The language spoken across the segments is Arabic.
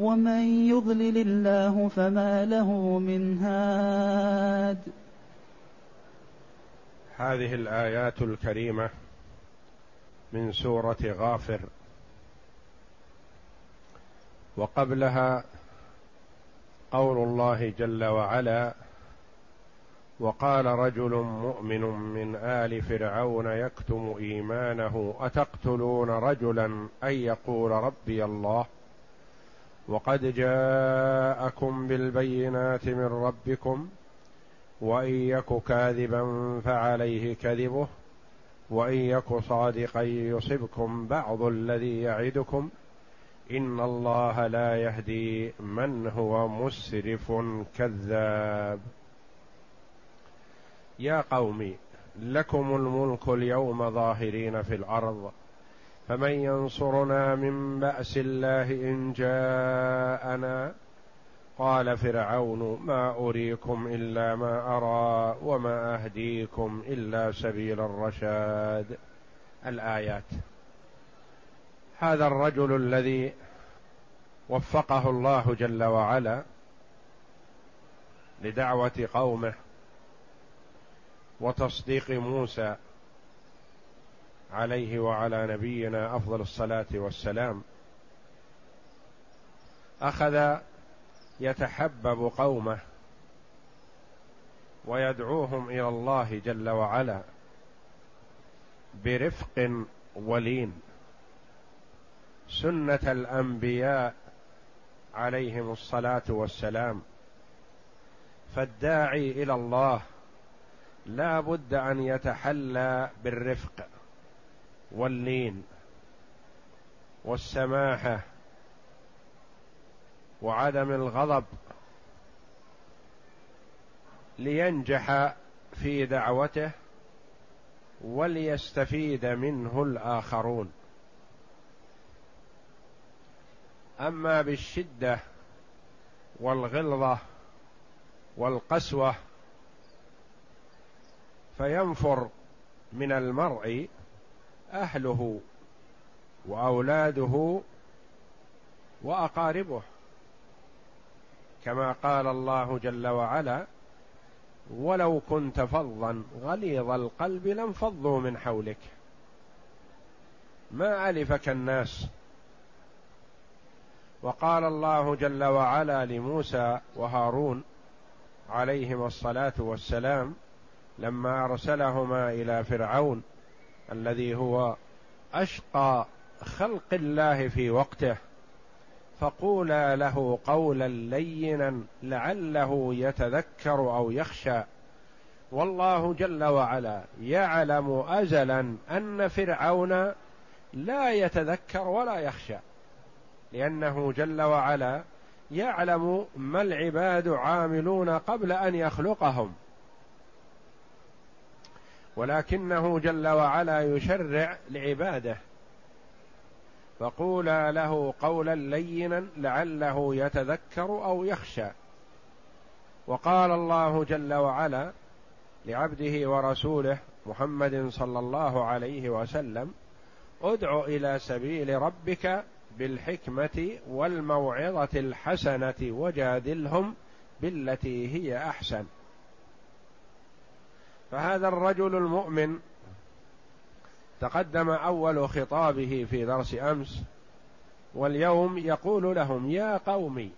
ومن يضلل الله فما له من هاد هذه الآيات الكريمة من سورة غافر. وقبلها قول الله جل وعلا وقال رجل مؤمن من آل فرعون يكتم إيمانه أتقتلون رجلا أن يقول ربي الله؟ وقد جاءكم بالبينات من ربكم وإن يك كاذبا فعليه كذبه وإن يك صادقا يصبكم بعض الذي يعدكم. إن الله لا يهدي من هو مسرف كذاب. يا قوم لكم الملك اليوم ظاهرين في الأرض. فمن ينصرنا من بأس الله إن جاءنا؟ قال فرعون ما أريكم إلا ما أرى وما أهديكم إلا سبيل الرشاد. الآيات. هذا الرجل الذي وفقه الله جل وعلا لدعوة قومه وتصديق موسى عليه وعلى نبينا أفضل الصلاة والسلام. أخذ يتحبب قومه ويدعوهم إلى الله جل وعلا برفق ولين. سنة الأنبياء عليهم الصلاة والسلام. فالداعي إلى الله لا بد أن يتحلى بالرفق. واللين والسماحة وعدم الغضب لينجح في دعوته وليستفيد منه الآخرون. أما بالشدة والغلظة والقسوة فينفر من المرء أهله وأولاده وأقاربه. كما قال الله جل وعلا ولو كنت فظا غليظ القلب لانفضوا من حولك. ما ألفك الناس؟ وقال الله جل وعلا لموسى وهارون عليهما الصلاة والسلام لما أرسلهما إلى فرعون الذي هو أشقى خلق الله في وقته فقولا له قولا لينا لعله يتذكر أو يخشى. والله جل وعلا يعلم أزلا أن فرعون لا يتذكر ولا يخشى لأنه جل وعلا يعلم ما العباد عاملون قبل أن يخلقهم. ولكنه جل وعلا يشرع لعباده. فقولا له قولا لينا لعله يتذكر أو يخشى. وقال الله جل وعلا لعبده ورسوله محمد صلى الله عليه وسلم ادع إلى سبيل ربك بالحكمة والموعظة الحسنة وجادلهم بالتي هي أحسن. فهذا الرجل المؤمن تقدم أول خطابه في درس أمس واليوم يقول لهم يا قومي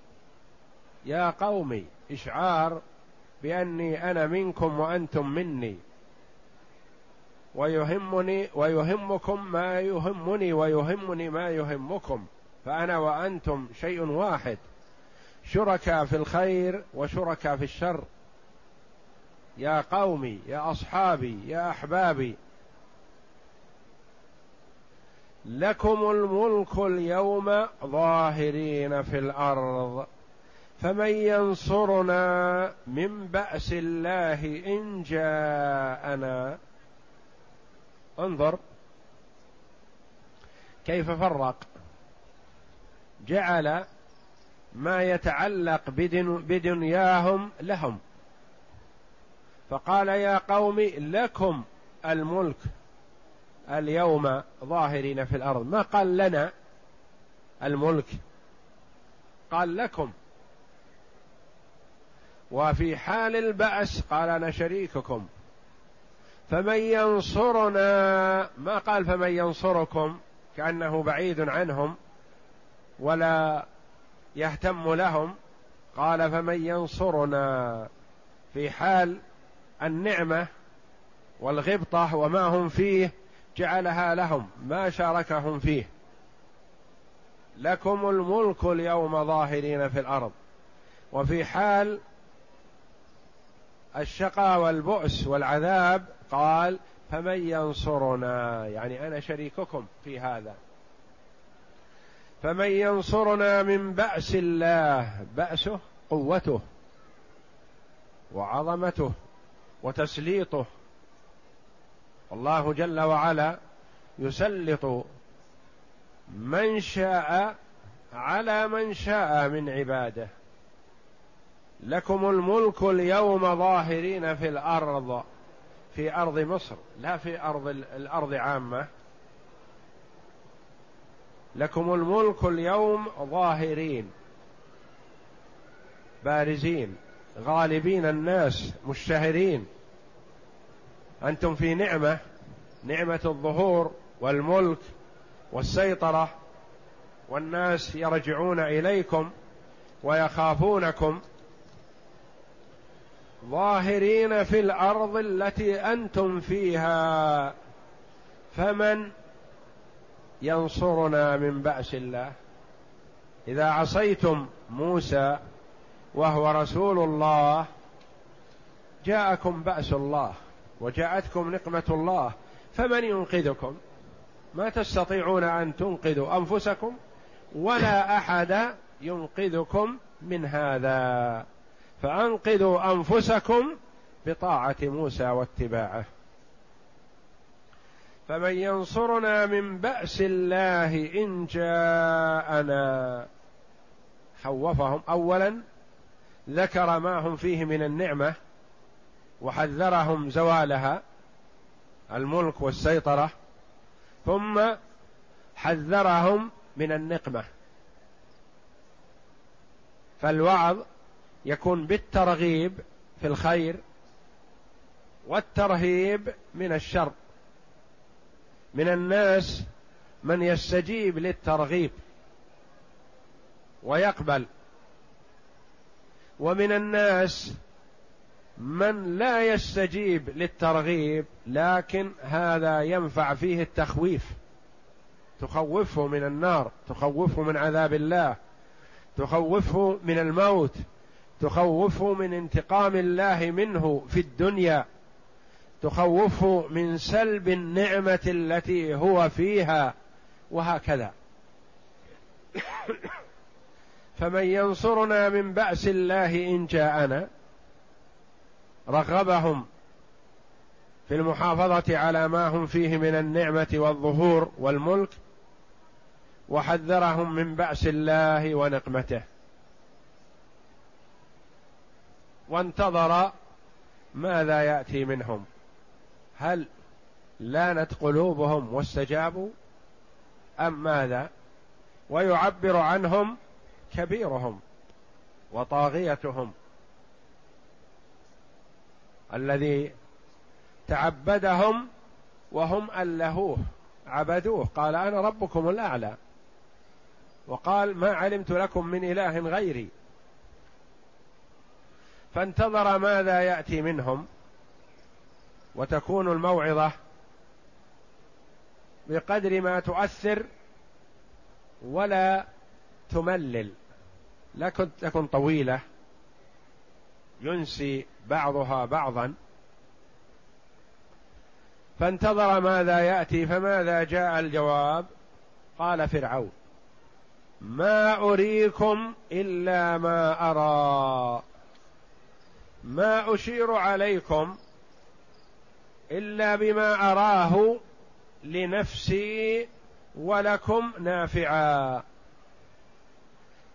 يا قومي إشعار بأني أنا منكم وأنتم مني ويهمني ويهمكم ما يهمني ويهمني ما يهمكم فأنا وأنتم شيء واحد شركاء في الخير وشركاء في الشر. يا قومي يا أصحابي يا أحبابي. لكم الملك اليوم ظاهرين في الأرض فمن ينصرنا من بأس الله إن جاءنا. انظر كيف فرق. جعل ما يتعلق بدن بدنياهم لهم. فقال يا قوم لكم الملك اليوم ظاهرين في الأرض. ما قال لنا الملك؟ قال لكم. وفي حال البأس قال أنا شريككم. فمن ينصرنا ما قال فمن ينصركم؟ كأنه بعيد عنهم ولا يهتم لهم. قال فمن ينصرنا. في حال النعمة والغبطة وما هم فيه جعلها لهم ما شاركهم فيه. لكم الملك اليوم ظاهرين في الأرض وفي حال الشقاء والبؤس والعذاب قال فمن ينصرنا؟ يعني أنا شريككم في هذا. فمن ينصرنا من بأس الله؟ بأسه قوته وعظمته. وتسليطه. الله جل وعلا يسلط من شاء على من شاء من عباده. لكم الملك اليوم ظاهرين في الأرض في أرض مصر لا في أرض الأرض عامة. لكم الملك اليوم ظاهرين بارزين. غالبين الناس مشتهرين. أنتم في نعمة نعمة الظهور والملك والسيطرة. والناس يرجعون إليكم ويخافونكم. ظاهرين في الأرض التي أنتم فيها. فمن ينصرنا من بأس الله؟ إذا عصيتم موسى وهو رسول الله جاءكم بأس الله وجاءتكم نقمة الله فمن ينقذكم؟ ما تستطيعون أن تنقذوا أنفسكم ولا أحد ينقذكم من هذا. فأنقذوا أنفسكم بطاعة موسى واتباعه. فمن ينصرنا من بأس الله إن جاءنا خوفهم اولا ذكر ما هم فيه من النعمة وحذرهم زوالها الملك والسيطرة ثم حذرهم من النقمة. فالوعظ يكون بالترغيب في الخير والترهيب من الشر. من الناس من يستجيب للترغيب ويقبل. ومن الناس من لا يستجيب للترغيب لكن هذا ينفع فيه التخويف. تخوفه من النار تخوفه من عذاب الله تخوفه من الموت تخوفه من انتقام الله منه في الدنيا تخوفه من سلب النعمة التي هو فيها وهكذا. فمن ينصرنا من بأس الله إن جاءنا رغبهم في المحافظة على ما هم فيه من النعمة والظهور والملك وحذرهم من بأس الله ونقمته. وانتظر ماذا يأتي منهم. هل لانت قلوبهم واستجابوا؟ أم ماذا؟ ويعبر عنهم كبيرهم وطاغيتهم الذي تعبدهم وهم ألهوه عبدوه. قال أنا ربكم الأعلى. وقال ما علمت لكم من إله غيري. فانتظر ماذا يأتي منهم وتكون الموعظة بقدر ما تؤثر ولا تملل. لا تكن طويلة. ينسي بعضها بعضا. فانتظر ماذا يأتي فماذا جاء الجواب؟ قال فرعون ما أريكم إلا ما أرى. ما أشير عليكم إلا بما أراه لنفسي ولكم نافعا.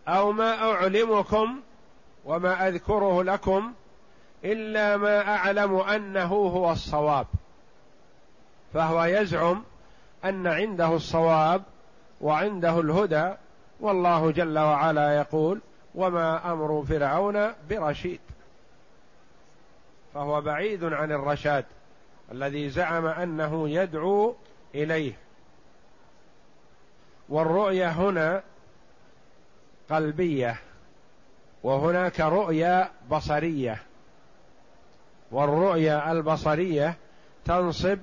أو ما أعلمكم وما أذكره لكم إلا ما أعلم أنه هو الصواب. فهو يزعم أن عنده الصواب وعنده الهدى والله جل وعلا يقول وما أمر فرعون برشيد فهو بعيد عن الرشاد الذي زعم أنه يدعو إليه. والرؤيه هنا قلبية وهناك رؤيا بصرية. والرؤيا البصرية تنصب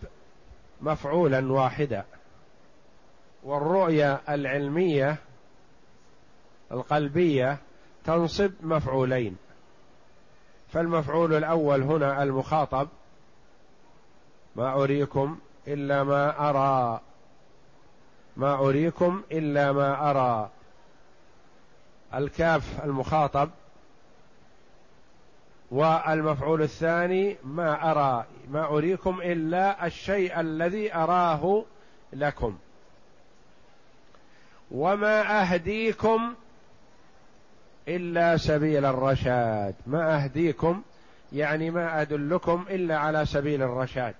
مفعولا واحدا. والرؤيا العلمية القلبية تنصب مفعولين. فالمفعول الأول هنا المخاطب ما أريكم إلا ما أرى. ما أريكم إلا ما أرى. الكاف المخاطب والمفعول الثاني ما أرى ما أريكم إلا الشيء الذي أراه لكم. وما أهديكم إلا سبيل الرشاد. ما أهديكم يعني ما أدلكم إلا على سبيل الرشاد.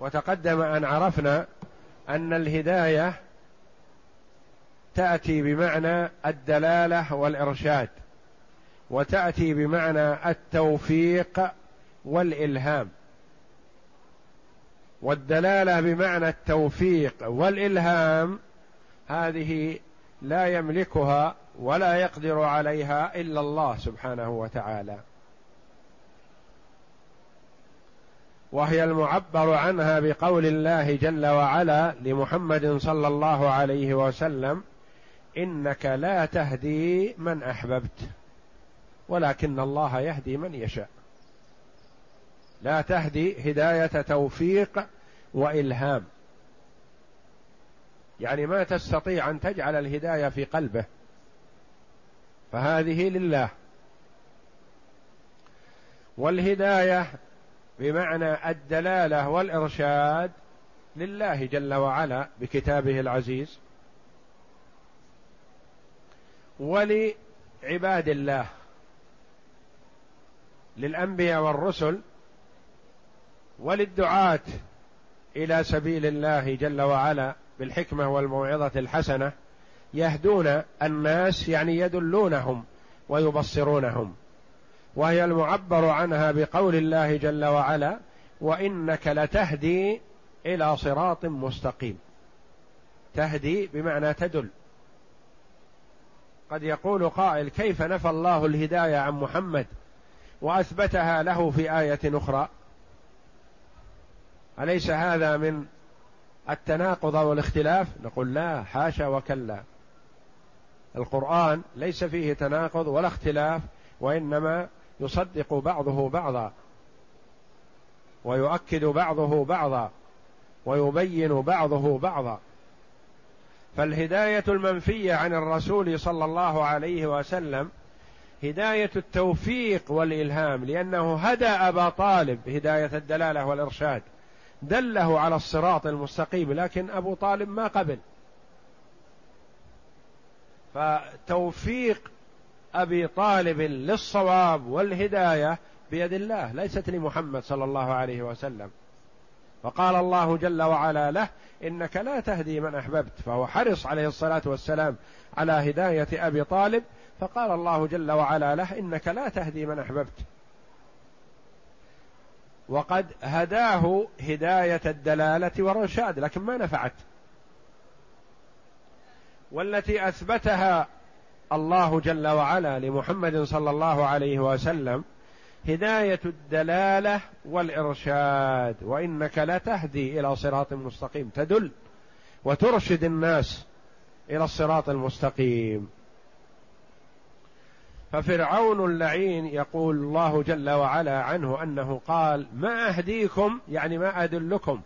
وتقدم أن عرفنا أن الهداية تأتي بمعنى الدلالة والإرشاد وتأتي بمعنى التوفيق والإلهام. والدلالة بمعنى التوفيق والإلهام هذه لا يملكها ولا يقدر عليها إلا الله سبحانه وتعالى. وهي المعبر عنها بقول الله جل وعلا لمحمد صلى الله عليه وسلم إنك لا تهدي من أحببت ولكن الله يهدي من يشاء. لا تهدي هداية توفيق وإلهام. يعني ما تستطيع أن تجعل الهداية في قلبه. فهذه لله. والهداية بمعنى الدلالة والإرشاد لله جل وعلا بكتابه العزيز. ولعباد الله للأنبياء والرسل وللدعاة إلى سبيل الله جل وعلا بالحكمة والموعظة الحسنة يهدون الناس يعني يدلونهم ويبصرونهم وهي المعبر عنها بقول الله جل وعلا وإنك لتهدي إلى صراط مستقيم. تهدي بمعنى تدل. قد يقول قائل كيف نفى الله الهداية عن محمد وأثبتها له في آية أخرى؟ أليس هذا من التناقض والاختلاف نقول لا حاشا وكلا. القرآن ليس فيه تناقض ولا اختلاف وإنما يصدق بعضه بعضا ويؤكد بعضه بعضا ويبين بعضه بعضا. فالهداية المنفية عن الرسول صلى الله عليه وسلم هداية التوفيق والإلهام لأنه هدى أبا طالب هداية الدلالة والإرشاد دله على الصراط المستقيم لكن أبو طالب ما قبل. فتوفيق أبي طالب للصواب والهداية بيد الله ليست لمحمد صلى الله عليه وسلم. فقال الله جل وعلا له إنك لا تهدي من أحببت. فهو حرص عليه الصلاة والسلام على هداية أبي طالب. فقال الله جل وعلا له إنك لا تهدي من أحببت. وقد هداه هداية الدلالة والرشاد لكن ما نفعت. والتي أثبتها الله جل وعلا لمحمد صلى الله عليه وسلم هداية الدلالة والإرشاد وإنك لتهدي إلى صراط مستقيم. تدل وترشد الناس إلى الصراط المستقيم. ففرعون اللعين يقول الله جل وعلا عنه أنه قال ما أهديكم يعني ما أدلكم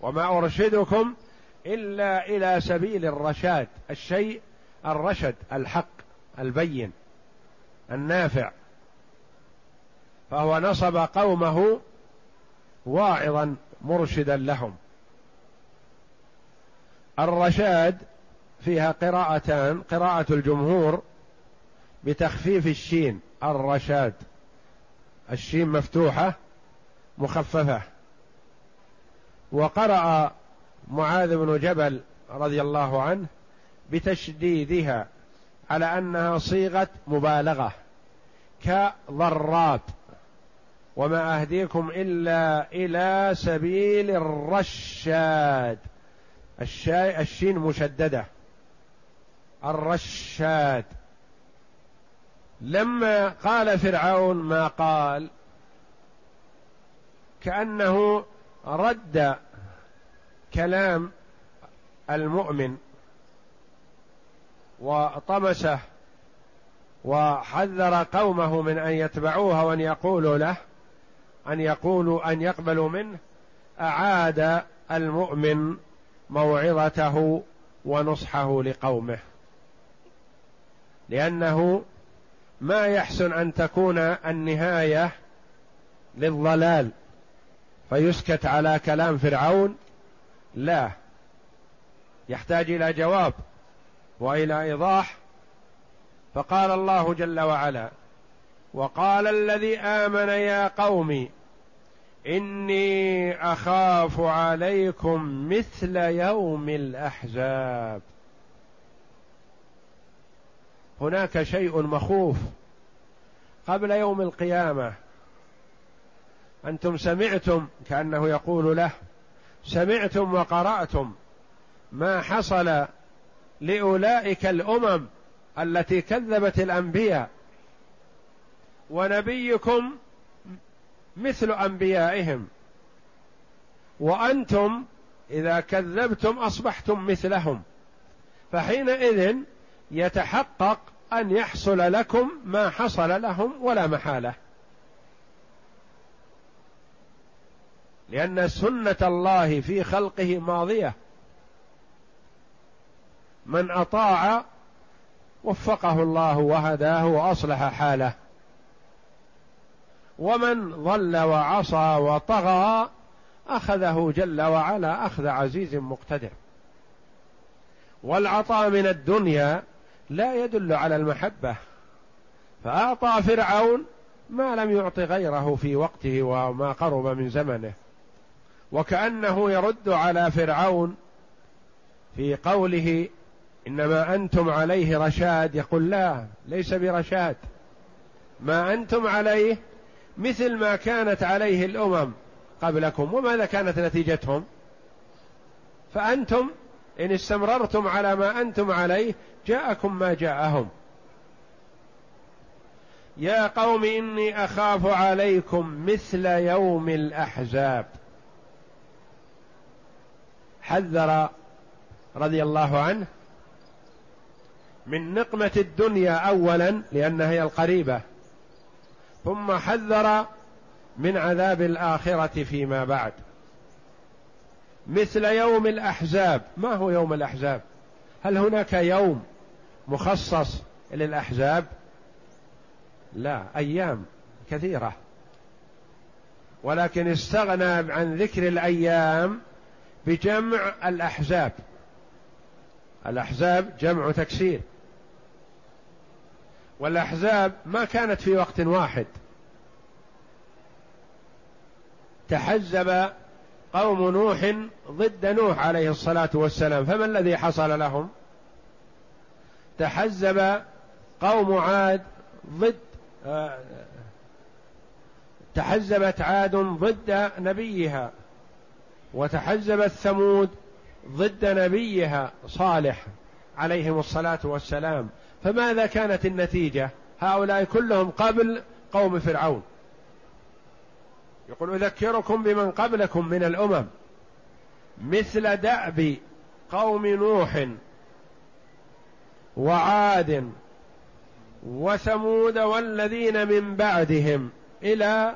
وما أرشدكم إلا إلى سبيل الرشاد الشيء الرشد الحق البين النافع. فهو نصب قومه واعظا مرشدا لهم. الرشاد فيها قراءتان قراءة الجمهور بتخفيف الشين الرشاد. الشين مفتوحة مخففة. وقرأ معاذ بن جبل رضي الله عنه بتشديدها على أنها صيغة مبالغة كضراب وما أهديكم إلا إلى سبيل الرشاد. الشاي الشين مشددة. الرشاد. لما قال فرعون ما قال كأنه رد كلام المؤمن وطمسه وحذر قومه من أن يتبعوه وأن يقولوا له أن يقولوا أن يقبلوا منه أعاد المؤمن موعظته ونصحه لقومه. لأنه ما يحسن أن تكون النهاية للضلال فيسكت على كلام فرعون. لا يحتاج إلى جواب وإلى إيضاح. فقال الله جل وعلا وقال الذي آمن يا قوم إني أخاف عليكم مثل يوم الأحزاب. هناك شيء مخوف قبل يوم القيامة. أنتم سمعتم كأنه يقول له سمعتم وقرأتم ما حصل لأولئك الأمم التي كذبت الأنبياء. ونبيكم مثل أنبيائهم. وأنتم إذا كذبتم أصبحتم مثلهم. فحينئذ يتحقق أن يحصل لكم ما حصل لهم ولا محالة. لأن سنة الله في خلقه ماضية. من أطاع وفقه الله وهداه وأصلح حاله. ومن ضل وعصى وطغى أخذه جل وعلا أخذ عزيز مقتدر. والعطاء من الدنيا لا يدل على المحبة فأعطى فرعون ما لم يعط غيره في وقته وما قرب من زمنه وكأنه يرد على فرعون في قوله إنما أنتم عليه رشاد. يقول لا ليس برشاد. ما أنتم عليه مثل ما كانت عليه الأمم قبلكم وماذا كانت نتيجتهم؟ فأنتم إن استمررتم على ما أنتم عليه جاءكم ما جاءهم. يا قوم إني أخاف عليكم مثل يوم الأحزاب. حذر رضي الله عنه من نقمة الدنيا أولا لأنها هي القريبة. ثم حذر من عذاب الآخرة فيما بعد. مثل يوم الأحزاب. ما هو يوم الأحزاب؟ هل هناك يوم مخصص للأحزاب؟ لا أيام كثيرة. ولكن استغنى عن ذكر الأيام بجمع الأحزاب. الأحزاب جمع تكسير. والأحزاب ما كانت في وقت واحد. تحزب قوم نوح ضد نوح عليه الصلاة والسلام فما الذي حصل لهم؟ تحزب قوم عاد ضد تحزبت عاد ضد نبيها وتحزبت ثمود ضد نبيها صالح عليهم الصلاة والسلام. فماذا كانت النتيجة؟ هؤلاء كلهم قبل قوم فرعون. يقول أذكركم بمن قبلكم من الأمم. مثل دأب قوم نوح وعاد وثمود والذين من بعدهم إلى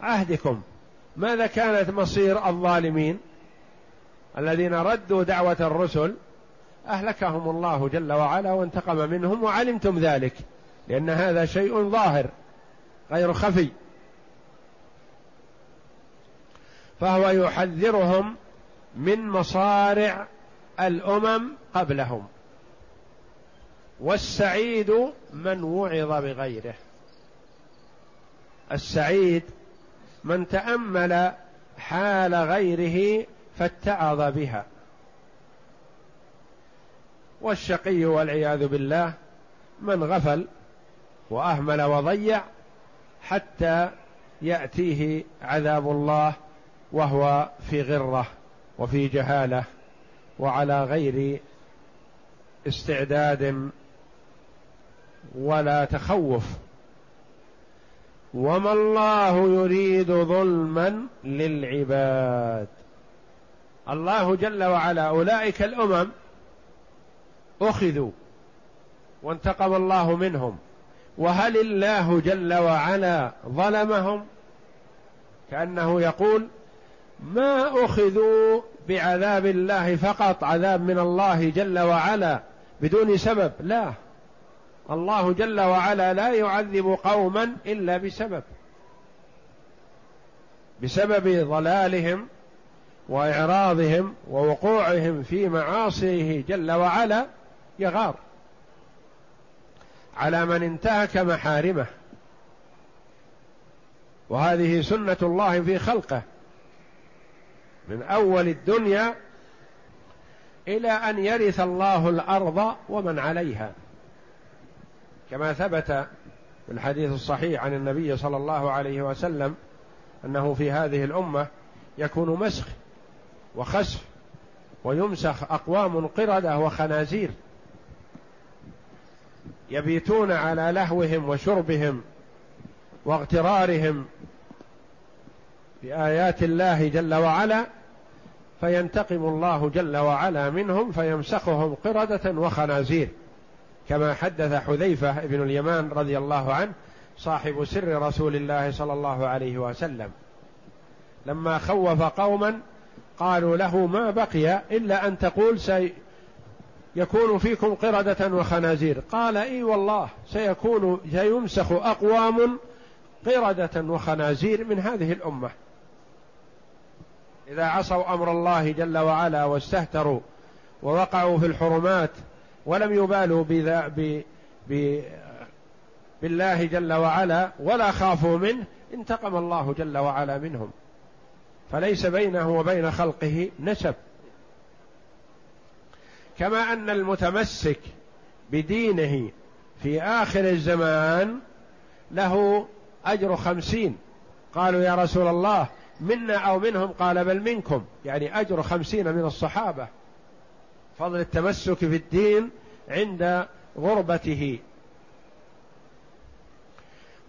عهدكم. ماذا كانت مصير الظالمين؟ الذين ردوا دعوة الرسل أهلكهم الله جل وعلا وانتقم منهم وعلمتم ذلك لأن هذا شيء ظاهر غير خفي. فهو يحذرهم من مصارع الأمم قبلهم. والسعيد من وعظ بغيره. السعيد من تأمل حال غيره فاتعظ بها. والشقي والعياذ بالله من غفل وأهمل وضيع حتى يأتيه عذاب الله وهو في غرة وفي جهالة وعلى غير استعداد ولا تخوف. وما الله يريد ظلما للعباد. الله جل وعلا أولئك الأمم أخذوا وانتقم الله منهم وهل الله جل وعلا ظلمهم؟ كأنه يقول ما أخذوا بعذاب الله فقط عذاب من الله جل وعلا بدون سبب لا. الله جل وعلا لا يعذب قوما إلا بسبب. بسبب ضلالهم وإعراضهم ووقوعهم في معاصيه جل وعلا يغار. على من انتهك محارمه. وهذه سنة الله في خلقه. من أول الدنيا إلى أن يرث الله الأرض ومن عليها. كما ثبت في الحديث الصحيح عن النبي صلى الله عليه وسلم أنه في هذه الأمة يكون مسخ وخسف ويمسخ أقوام قردة وخنازير. يبيتون على لهوهم وشربهم واغترارهم بآيات الله جل وعلا فينتقم الله جل وعلا منهم فيمسخهم قردة وخنازير. كما حدث حذيفة بن اليمان رضي الله عنه صاحب سر رسول الله صلى الله عليه وسلم. لما خوف قوما قالوا له ما بقي إلا أن تقول سيكون فيكم قردة وخنازير. قال إي والله سيكون سيمسخ أقوام قردة وخنازير من هذه الأمة. إذا عصوا أمر الله جل وعلا واستهتروا ووقعوا في الحرمات ولم يبالوا بذا ب ب بالله جل وعلا ولا خافوا منه انتقم الله جل وعلا منهم. فليس بينه وبين خلقه نسب. كما أن المتمسك بدينه في آخر الزمان له أجر خمسين. قالوا يا رسول الله منا أو منهم؟ قال بل منكم. يعني أجر خمسين من الصحابة. فضل التمسك في الدين عند غربته.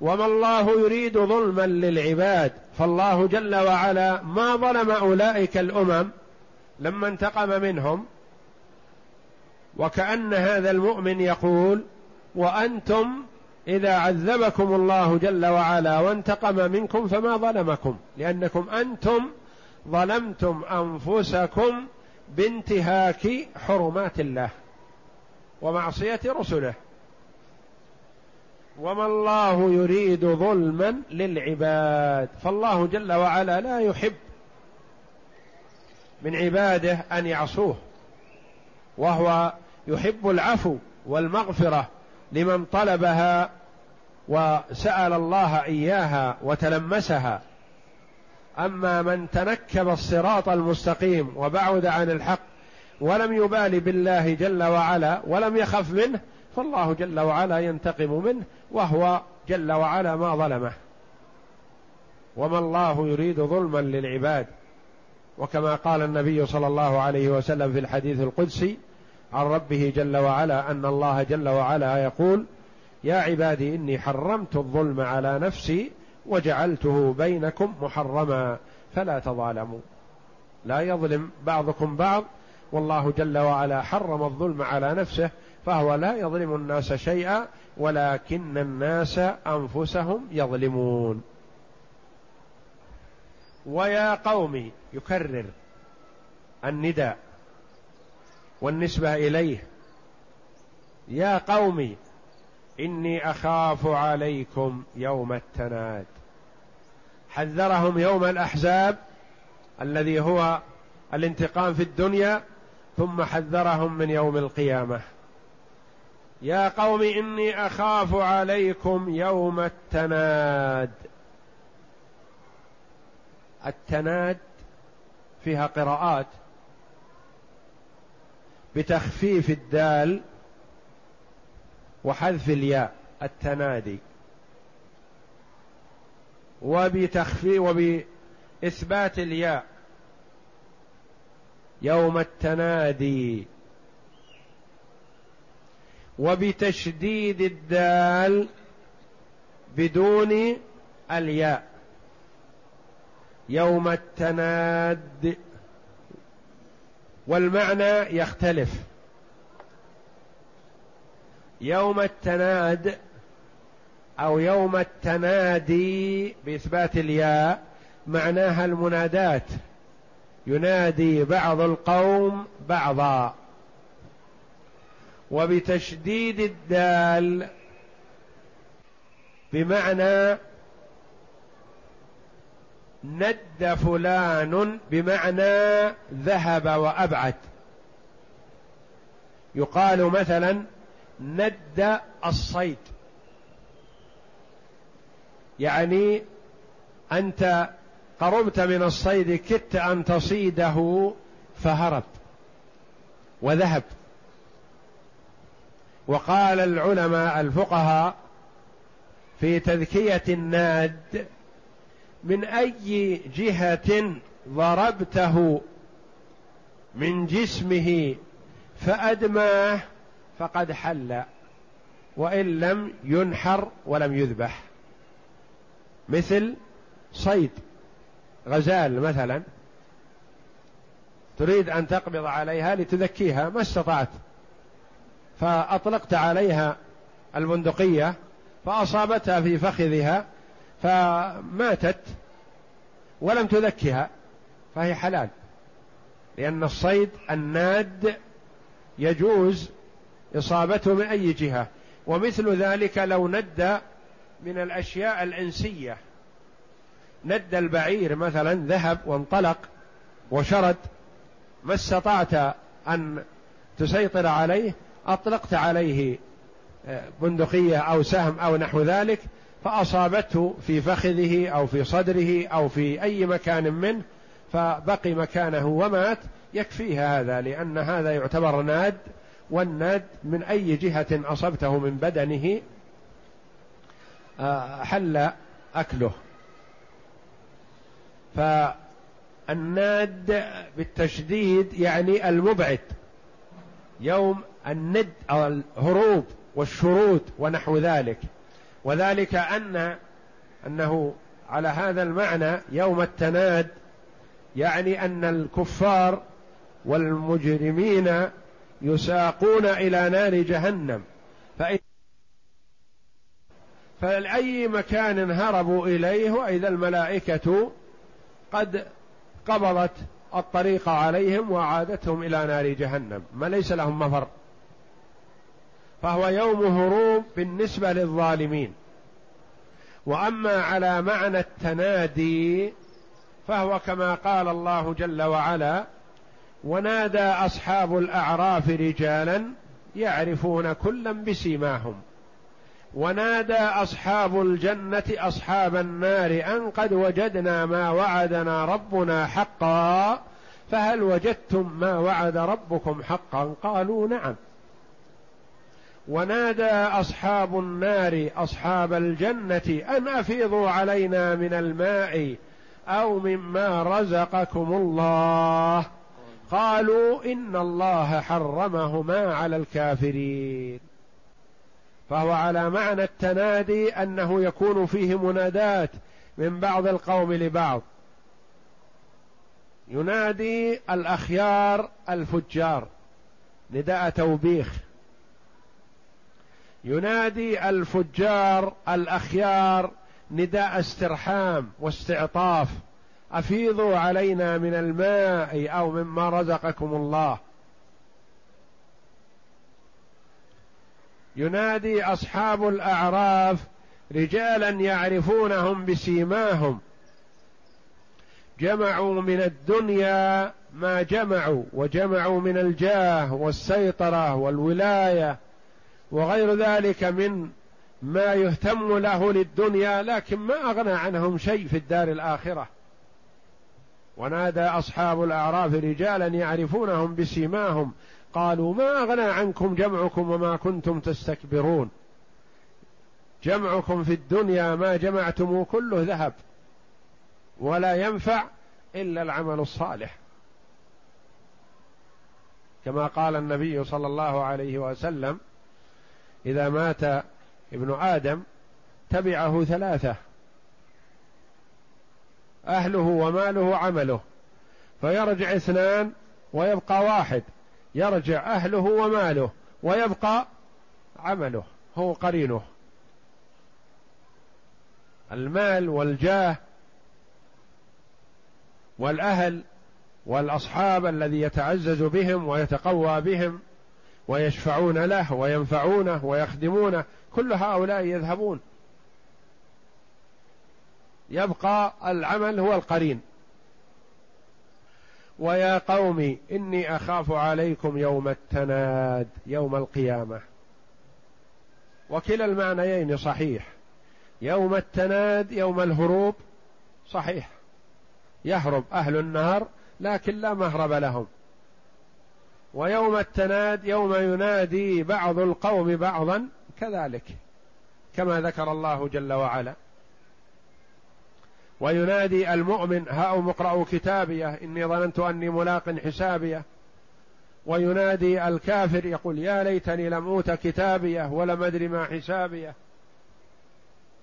وما الله يريد ظلما للعباد. فالله جل وعلا ما ظلم أولئك الأمم لما انتقم منهم. وكأن هذا المؤمن يقول وأنتم إذا عذبكم الله جل وعلا وانتقم منكم فما ظلمكم لأنكم أنتم ظلمتم أنفسكم بانتهاك حرمات الله ومعصية رسله. وما الله يريد ظلما للعباد. فالله جل وعلا لا يحب من عباده أن يعصوه وهو يحب العفو والمغفرة لمن طلبها وسأل الله إياها وتلمسها. أما من تنكب الصراط المستقيم وبعد عن الحق ولم يبال بالله جل وعلا ولم يخف منه فالله جل وعلا ينتقم منه وهو جل وعلا ما ظلمه. وما الله يريد ظلما للعباد. وكما قال النبي صلى الله عليه وسلم في الحديث القدسي عن ربه جل وعلا أن الله جل وعلا يقول يا عبادي إني حرمت الظلم على نفسي وجعلته بينكم محرما فلا تظالموا. لا يظلم بعضكم بعض والله جل وعلا حرم الظلم على نفسه فهو لا يظلم الناس شيئا ولكن الناس أنفسهم يظلمون. ويا قوم يكرر النداء. والنسبة إليه يا قوم إني أخاف عليكم يوم التناد. حذرهم يوم الأحزاب الذي هو الانتقام في الدنيا ثم حذرهم من يوم القيامة. يا قوم إني أخاف عليكم يوم التناد. التناد فيها قراءات بتخفيف الدال وحذف الياء التنادي. وبتخفي وبإثبات الياء. يوم التنادي. وبتشديد الدال بدون الياء. يوم التناد. والمعنى يختلف. يوم التناد أو يوم التنادي بإثبات الياء معناها المنادات. ينادي بعض القوم بعضا. وبتشديد الدال بمعنى ند فلان بمعنى ذهب وأبعد. يقال مثلا ند الصيد. يعني أنت قربت من الصيد كدت أن تصيده فهرب وذهب. وقال العلماء الفقهاء في تذكية الناد من أي جهة ضربته من جسمه فأدماه فقد حل وإن لم ينحر ولم يذبح. مثل صيد غزال مثلا تريد أن تقبض عليها لتذكيها ما استطعت. فأطلقت عليها البندقيه فأصابتها في فخذها فماتت ولم تذكها فهي حلال لأن الصيد الناد يجوز إصابته من أي جهة ومثل ذلك لو ند من الأشياء الإنسية ند البعير مثلا ذهب وانطلق وشرد ما استطعت أن تسيطر عليه أطلقت عليه آه، بندقية أو سهم أو نحو ذلك فأصابته في فخذه أو في صدره أو في أي مكان منه فبقي مكانه ومات. يكفيه هذا لأن هذا يعتبر ناد والناد من أي جهة أصبته من بدنه؟ آه، حل أكله. فالناد بالتشديد يعني المبعد. يوم الند الهروب والشرود ونحو ذلك. وذلك أن أنه على هذا المعنى يوم التناد يعني أن الكفار والمجرمين يساقون إلى نار جهنم. فإن فلأي مكان هربوا إليه وإذا الملائكة قد قبضت الطريق عليهم وعادتهم إلى نار جهنم. ما ليس لهم مفر. فهو يوم هروب بالنسبة للظالمين. وأما على معنى التنادي فهو كما قال الله جل وعلا ونادى أصحاب الأعراف رجالا يعرفون كلا بسيماهم. ونادى أصحاب الجنة أصحاب النار أن قد وجدنا ما وعدنا ربنا حقا فهل وجدتم ما وعد ربكم حقا؟ قالوا نعم. ونادى أصحاب النار أصحاب الجنة أن أفيضوا علينا من الماء أو مما رزقكم الله. قالوا إن الله حرمهما على الكافرين. فهو على معنى التنادي أنه يكون فيه منادات من بعض القوم لبعض. ينادي الأخيار الفجار نداء توبيخ. ينادي الفجار الأخيار نداء استرحام واستعطاف. أفيضوا علينا من الماء أو مما رزقكم الله. ينادي أصحاب الأعراف رجالا يعرفونهم بسيماهم. جمعوا من الدنيا ما جمعوا وجمعوا من الجاه والسيطرة والولاية. وغير ذلك من ما يهتم له للدنيا لكن ما أغنى عنهم شيء في الدار الآخرة. ونادى أصحاب الأعراف رجالا يعرفونهم بسيماهم قالوا ما أغنى عنكم جمعكم وما كنتم تستكبرون. جمعكم في الدنيا ما جمعتم كله ذهب ولا ينفع إلا العمل الصالح. كما قال النبي صلى الله عليه وسلم إذا مات ابن آدم تبعه ثلاثة أهله وماله عمله فيرجع اثنان ويبقى واحد يرجع أهله وماله ويبقى عمله هو قرينه. المال والجاه والأهل والأصحاب الذي يتعزز بهم ويتقوى بهم ويشفعون له وينفعونه ويخدمونه. كل هؤلاء يذهبون. يبقى العمل هو القرين. ويا قوم إني أخاف عليكم يوم التناد يوم القيامة. وكلا المعنيين صحيح. يوم التناد يوم الهروب صحيح. يهرب أهل النار لكن لا مهرب لهم. ويوم التناد يوم ينادي بعض القوم بعضا كذلك كما ذكر الله جل وعلا. وينادي المؤمن هاؤم اقرأوا كتابيه إني ظننت أني ملاق حسابيه. وينادي الكافر يقول يا ليتني لم أوت كتابيه ولم أدري ما حسابيه.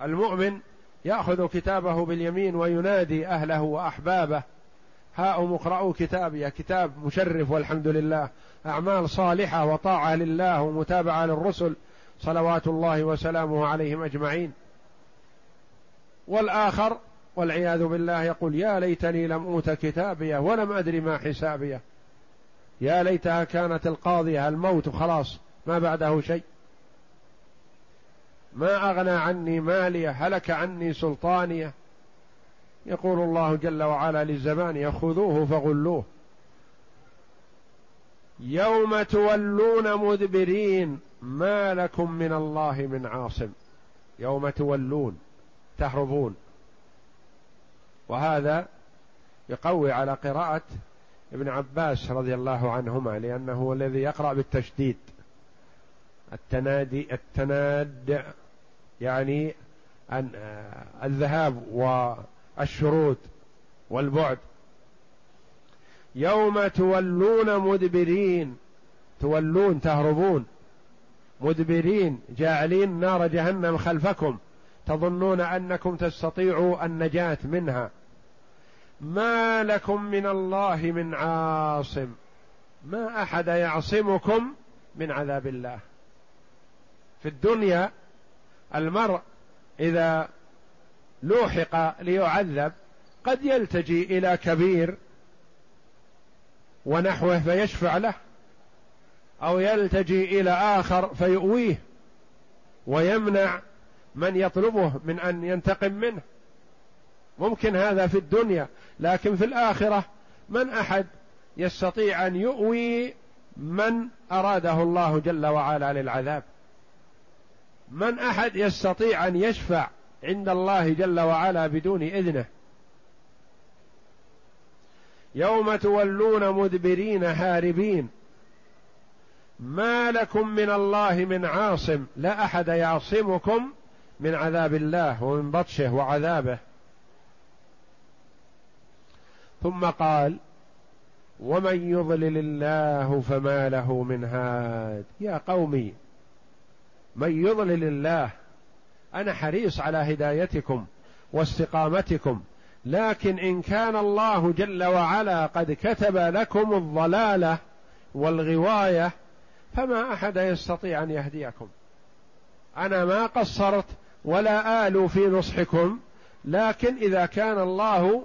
المؤمن يأخذ كتابه باليمين وينادي أهله وأحبابه. هاؤم اقرأوا كتابيه كتاب مشرف والحمد لله. أعمال صالحة وطاعة لله ومتابعة للرسل. صلوات الله وسلامه عليهم أجمعين. والآخر والعياذ بالله يقول يا ليتني لم أوت كتابيه ولم أدري ما حسابيه يا ليتها كانت القاضية الموت خلاص ما بعده شيء. ما أغنى عني ماليه هلك عني سلطانيه يقول الله جل وعلا للزمان خذوه فغلوه. يوم تولون مدبرين ما لكم من الله من عاصم. يوم تولون تهربون. وهذا يقوي على قراءة ابن عباس رضي الله عنهما لأنه هو الذي يقرأ بالتشديد. التنادي التناد يعني أن الذهاب والشرود والبعد. يوم تولون مدبرين تولون تهربون. مدبرين جاعلين نار جهنم خلفكم. تظنون أنكم تستطيعوا النجاة منها. ما لكم من الله من عاصم. ما أحد يعصمكم من عذاب الله. في الدنيا المرء إذا لوحق ليعذب قد يلتجي إلى كبير ونحوه فيشفع له أو يلتجي إلى آخر فيؤويه ويمنع من يطلبه من أن ينتقم منه. ممكن هذا في الدنيا لكن في الآخرة من أحد يستطيع أن يؤوي من أراده الله جل وعلا للعذاب؟ من أحد يستطيع أن يشفع عند الله جل وعلا بدون إذنه. يوم تولون مدبرين هاربين. ما لكم من الله من عاصم. لا أحد يعصمكم من عذاب الله ومن بطشه وعذابه. ثم قال ومن يضلل الله فما له من هاد. يا قومي من يضلل الله أنا حريص على هدايتكم واستقامتكم لكن إن كان الله جل وعلا قد كتب لكم الضلالة والغواية فما أحد يستطيع أن يهديكم. أنا ما قصرت ولا آل في نصحكم لكن إذا كان الله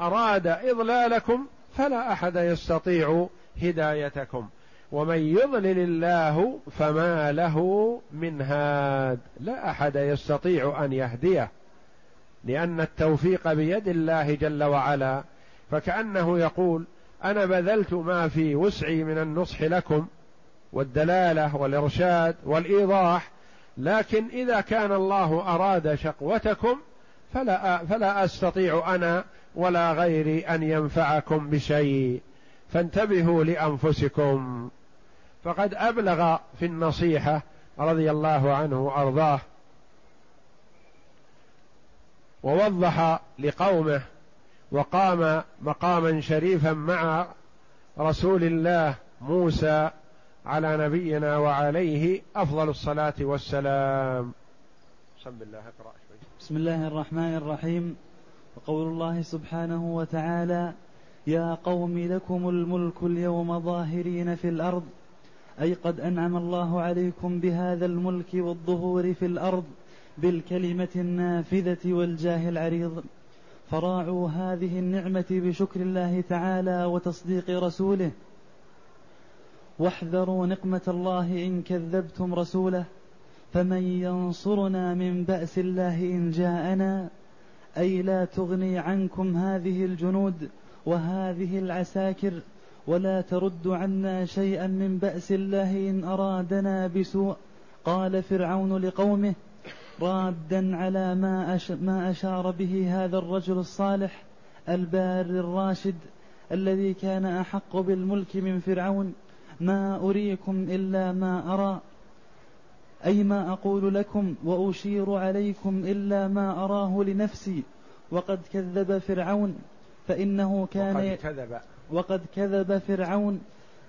أراد إضلالكم فلا أحد يستطيع هدايتكم. ومن يضلل الله فما له من هاد. لا أحد يستطيع أن يهديه لأن التوفيق بيد الله جل وعلا. فكأنه يقول أنا بذلت ما في وسعي من النصح لكم والدلالة والإرشاد والإيضاح لكن إذا كان الله أراد شقوتكم فلا فلا أستطيع أنا ولا غيري أن ينفعكم بشيء. فانتبهوا لأنفسكم. فقد أبلغ في النصيحة رضي الله عنه وأرضاه ووضح لقومه وقام مقاما شريفا مع رسول الله موسى على نبينا وعليه أفضل الصلاة والسلام. بسم الله أقرأ شوي. بسم الله الرحمن الرحيم. وقول الله سبحانه وتعالى يا قوم لكم الملك اليوم ظاهرين في الأرض أي قد أنعم الله عليكم بهذا الملك والظهور في الأرض بالكلمة النافذة والجاه العريض. فراعوا هذه النعمة بشكر الله تعالى وتصديق رسوله. واحذروا نقمة الله إن كذبتم رسوله. فمن ينصرنا من بأس الله إن جاءنا أي لا تغني عنكم هذه الجنود وهذه العساكر. ولا ترد عنا شيئا من بأس الله إن أرادنا بسوء. قال فرعون لقومه رادا على ما, أش ما أشار به هذا الرجل الصالح البار الراشد الذي كان أحق بالملك من فرعون. ما أريكم إلا ما أرى. أي ما أقول لكم وأشير عليكم إلا ما أراه لنفسي. وقد كذب فرعون فإنه كان وقد كذب. وقد كذب فرعون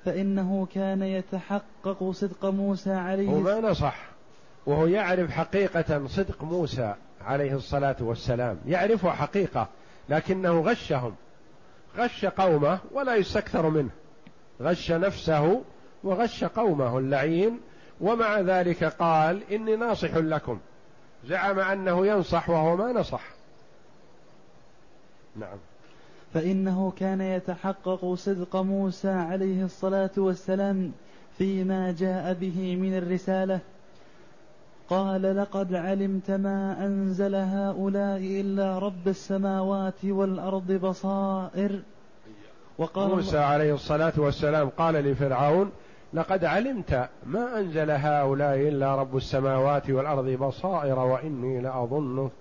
فإنه كان يتحقق صدق موسى عليه هو ما نصح وهو يعرف حقيقة صدق موسى عليه الصلاة والسلام. يعرفه حقيقة لكنه غشهم. غش قومه ولا يستكثر منه. غش نفسه وغش قومه اللعين ومع ذلك قال إني ناصح لكم. زعم أنه ينصح وهو ما نصح. نعم. فإنه كان يتحقق صدق موسى عليه الصلاة والسلام فيما جاء به من الرسالة. قال لقد علمت ما أنزل هؤلاء إلا رب السماوات والأرض بصائر. وقال موسى عليه الصلاة والسلام قال لفرعون لقد علمت ما أنزل هؤلاء إلا رب السماوات والأرض بصائر وإني لأظنه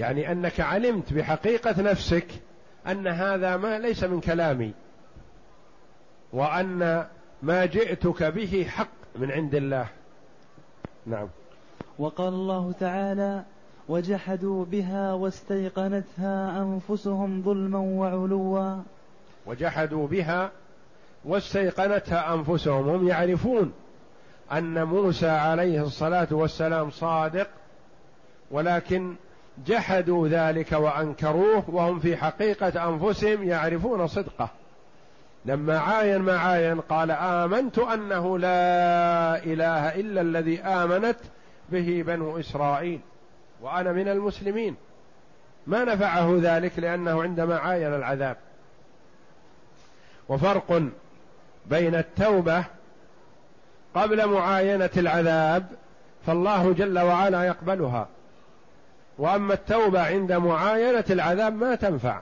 يعني أنك علمت بحقيقة نفسك أن هذا ما ليس من كلامي وأن ما جئتك به حق من عند الله. نعم. وقال الله تعالى وجحدوا بها واستيقنتها أنفسهم ظلما وعلوا. وجحدوا بها واستيقنتها أنفسهم. هم يعرفون أن موسى عليه الصلاة والسلام صادق ولكن جحدوا ذلك وأنكروه وهم في حقيقة أنفسهم يعرفون صدقه. لما عاين ما عاين قال آمنت أنه لا إله إلا الذي آمنت به بنو إسرائيل وأنا من المسلمين. ما نفعه ذلك لأنه عندما عاين العذاب. وفرق بين التوبة قبل معاينة العذاب فالله جل وعلا يقبلها. وأما التوبة عند معاينة العذاب ما تنفع.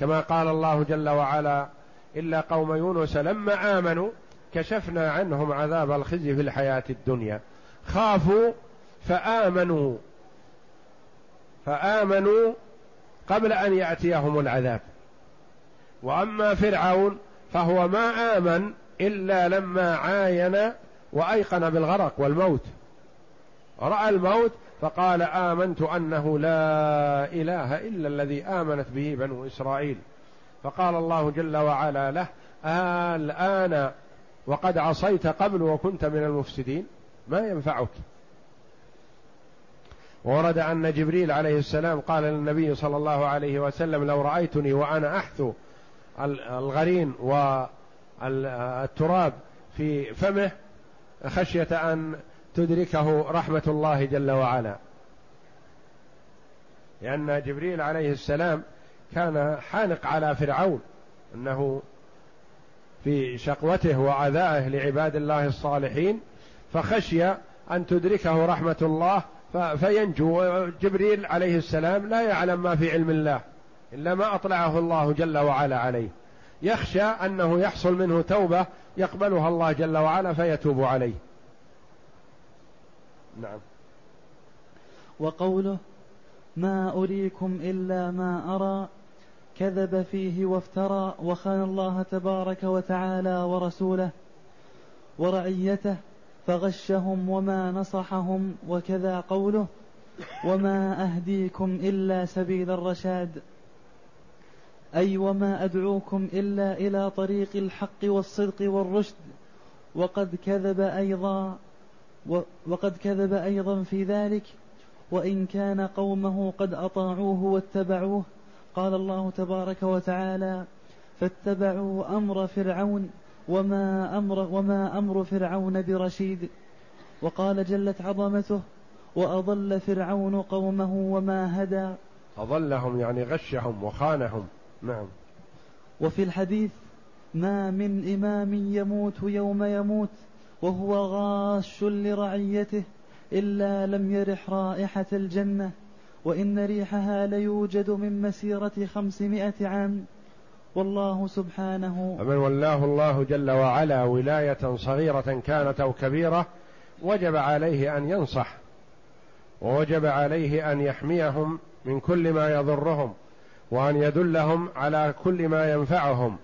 كما قال الله جل وعلا إلا قوم يونس لما آمنوا كشفنا عنهم عذاب الخزي في الحياة الدنيا. خافوا فآمنوا فآمنوا قبل أن يأتيهم العذاب. وأما فرعون فهو ما آمن إلا لما عاين وأيقن بالغرق والموت. رأى الموت فقال آمنت أنه لا إله إلا الذي آمنت به بنو إسرائيل. فقال الله جل وعلا له الآن وقد عصيت قبل وكنت من المفسدين ما ينفعك؟ ورد أن جبريل عليه السلام قال للنبي صلى الله عليه وسلم لو رأيتني وأنا أحثو الغرين والتراب في فمه خشية أن تدركه رحمة الله جل وعلا. لأن جبريل عليه السلام كان حانق على فرعون أنه في شقوته وعذائه لعباد الله الصالحين فخشي أن تدركه رحمة الله فينجو. جبريل عليه السلام لا يعلم ما في علم الله إلا ما أطلعه الله جل وعلا عليه. يخشى أنه يحصل منه توبة يقبلها الله جل وعلا فيتوب عليه. نعم. وقوله ما أريكم إلا ما أرى كذب فيه وافترى وخان الله تبارك وتعالى ورسوله ورعيته فغشهم وما نصحهم وكذا قوله وما أهديكم إلا سبيل الرشاد أي وما أدعوكم إلا إلى طريق الحق والصدق والرشد وقد كذب أيضا وقد كذب أيضا في ذلك وإن كان قومه قد أطاعوه واتبعوه قال الله تبارك وتعالى فاتبعوا أمر فرعون وما أمر وما أمر فرعون برشيد. وقال جلت عظمته وأضل فرعون قومه وما هدى. أضلهم يعني غشهم وخانهم. نعم. وفي الحديث ما من إمام يموت يوم يموت وهو غاش لرعيته إلا لم يرح رائحة الجنة وإن ريحها ليوجد من مسيرة خمسمائة عام. والله سبحانه فمن ولاه الله جل وعلا ولاية صغيرة كانت أو كبيرة وجب عليه أن ينصح ووجب عليه أن يحميهم من كل ما يضرهم وأن يدلهم على كل ما ينفعهم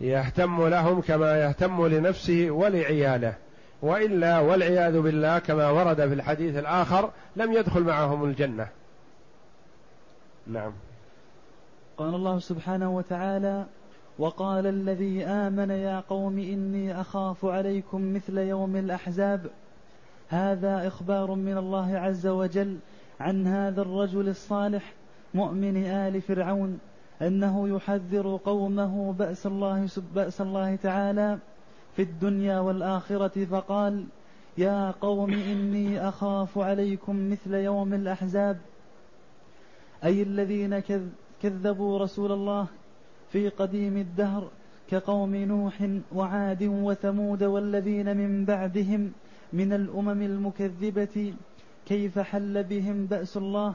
ويهتم لهم كما يهتم لنفسه ولعياله. وإلا والعياذ بالله كما ورد في الحديث الآخر لم يدخل معهم الجنة. نعم. قال الله سبحانه وتعالى وقال الذي آمن يا قوم إني أخاف عليكم مثل يوم الأحزاب. هذا إخبار من الله عز وجل عن هذا الرجل الصالح مؤمن آل فرعون. أنه يحذر قومه بأس الله بأس الله تعالى في الدنيا والآخرة فقال يا قوم إني أخاف عليكم مثل يوم الأحزاب. أي الذين كذبوا رسول الله في قديم الدهر كقوم نوح وعاد وثمود والذين من بعدهم من الأمم المكذبة كيف حل بهم بأس الله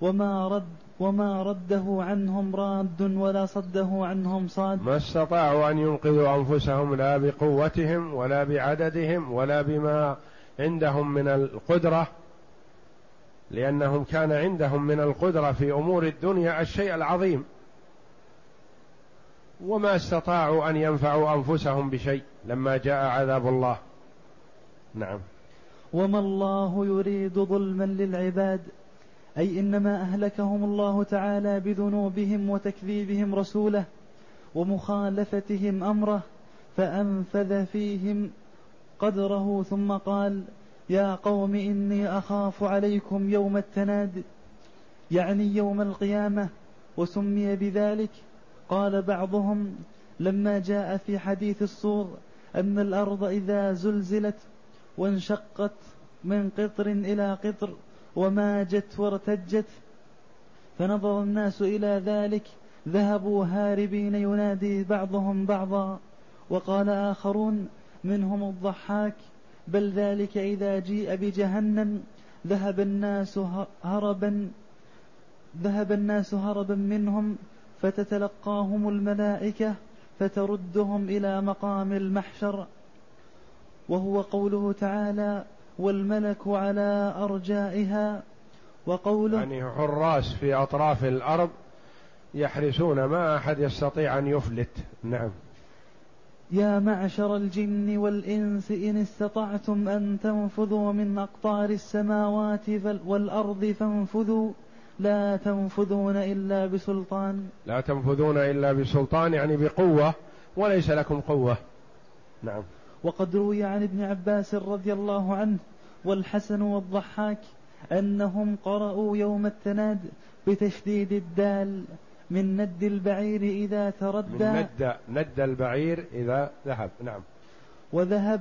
وما رد وما رده عنهم راد ولا صده عنهم صاد. ما استطاعوا أن ينقذوا أنفسهم لا بقوتهم ولا بعددهم ولا بما عندهم من القدرة لأنهم كان عندهم من القدرة في أمور الدنيا الشيء العظيم. وما استطاعوا أن ينفعوا أنفسهم بشيء لما جاء عذاب الله. نعم. وما الله يريد ظلما للعباد. أي إنما أهلكهم الله تعالى بذنوبهم وتكذيبهم رسوله ومخالفتهم أمره فأنفذ فيهم قدره ثم قال يا قوم إني أخاف عليكم يوم التناد يعني يوم القيامة وسمي بذلك. قال بعضهم لما جاء في حديث الصور أن الأرض إذا زلزلت وانشقت من قطر إلى قطر وماجت وارتجت. فنظر الناس إلى ذلك ذهبوا هاربين ينادي بعضهم بعضا. وقال آخرون منهم الضحاك بل ذلك إذا جيء بجهنم. ذهب الناس هربا ذهب الناس هربا منهم فتتلقاهم الملائكة فتردهم إلى مقام المحشر. وهو قوله تعالى والملك على أرجائها وقوله يعني حراس في أطراف الأرض يحرسون ما أحد يستطيع أن يفلت. نعم. يا معشر الجن والإنس إن استطعتم أن تنفذوا من أقطار السماوات والأرض فانفذوا. لا تنفذون إلا بسلطان. لا تنفذون إلا بسلطان يعني بقوة وليس لكم قوة. نعم. وقد روي عن ابن عباس رضي الله عنه والحسن والضحاك أنهم قرأوا يوم التناد بتشديد الدال من ند البعير إذا تردى من ند ند البعير إذا ذهب. نعم. وذهب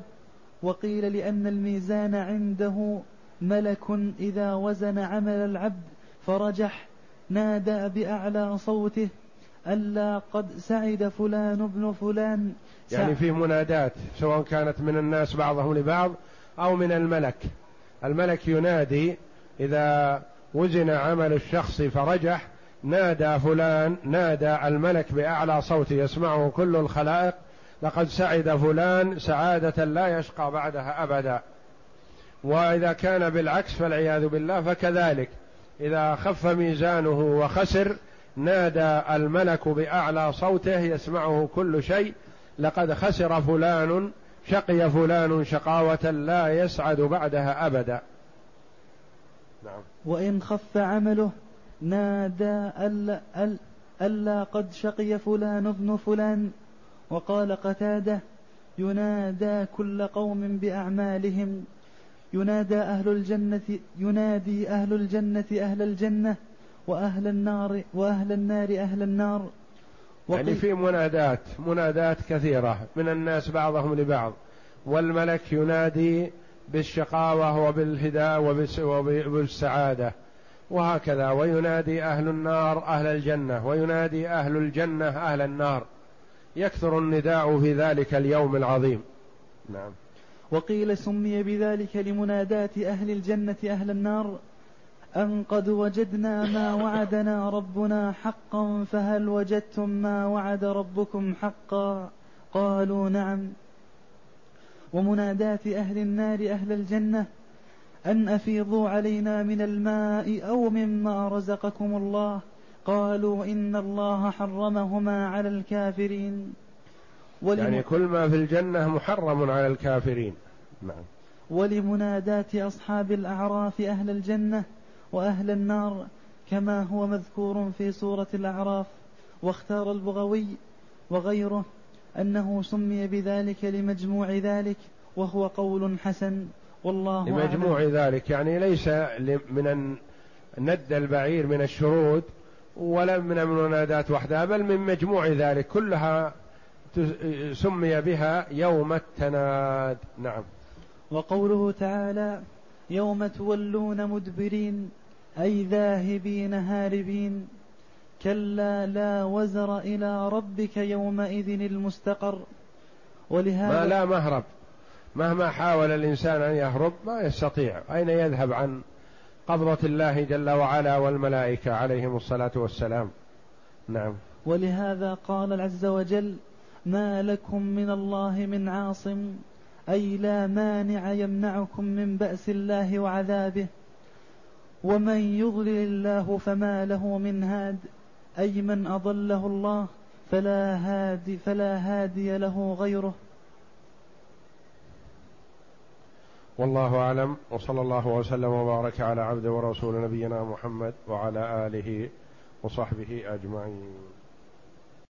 وقيل لأن الميزان عنده ملك إذا وزن عمل العبد فرجح نادى بأعلى صوته ألا قد سعد فلان ابن فلان. يعني في منادات سواء كانت من الناس بعضهم لبعض أو من الملك. الملك ينادي إذا وزن عمل الشخص فرجح نادى فلان نادى الملك بأعلى صوت يسمعه كل الخلائق لقد سعد فلان سعادة لا يشقى بعدها أبدا. وإذا كان بالعكس فالعياذ بالله فكذلك. إذا خف ميزانه وخسر نادى الملك بأعلى صوته يسمعه كل شيء لقد خسر فلان شقي فلان شقاوة لا يسعد بعدها أبدا. نعم. وإن خف عمله نادى ألا, ألا قد شقي فلان ابن فلان. وقال قتاده ينادى كل قوم بأعمالهم. ينادى أهل الجنة ينادي أهل الجنة أهل الجنة. وأهل النار وأهل النار أهل النار. يعني في منادات منادات كثيرة. من الناس بعضهم لبعض. والملك ينادي بالشقاوة وبالهداء وبالسعادة. وهكذا. وينادي أهل النار أهل الجنة. وينادي أهل الجنة أهل النار. يكثر النداء في ذلك اليوم العظيم. نعم. وقيل سمي بذلك لمنادات أهل الجنة أهل النار. أن قد وجدنا ما وعدنا ربنا حقا فهل وجدتم ما وعد ربكم حقا؟ قالوا نعم. ومنادات أهل النار أهل الجنة أن أفيضوا علينا من الماء أو مما رزقكم الله. قالوا إن الله حرمهما على الكافرين. يعني كل ما في الجنة محرم على الكافرين. نعم. ولمنادات أصحاب الأعراف أهل الجنة وأهل النار كما هو مذكور في سورة الأعراف واختار البغوي وغيره أنه سمي بذلك لمجموع ذلك وهو قول حسن والله لمجموع أعلم. ذلك يعني ليس من ند البعير من الشرود ولا من المنادات وحدها بل من مجموع ذلك كلها سمي بها يوم التناد نعم وقوله تعالى يوم تولون مدبرين أي ذاهبين هاربين. كلا لا وزر إلى ربك يومئذ المستقر. ولهذا ما لا مهرب. مهما حاول الإنسان أن يهرب ما يستطيع. أين يذهب عن قبضة الله جل وعلا والملائكة عليهم الصلاة والسلام؟ نعم. ولهذا قال عز وجل ما لكم من الله من عاصم أي لا مانع يمنعكم من بأس الله وعذابه ومن يضلل الله فما له من هاد اي من اضله الله فلا هادي فلا هادي له غيره. والله اعلم. وصلى الله وسلم وبارك على عبد ورسول نبينا محمد وعلى اله وصحبه اجمعين.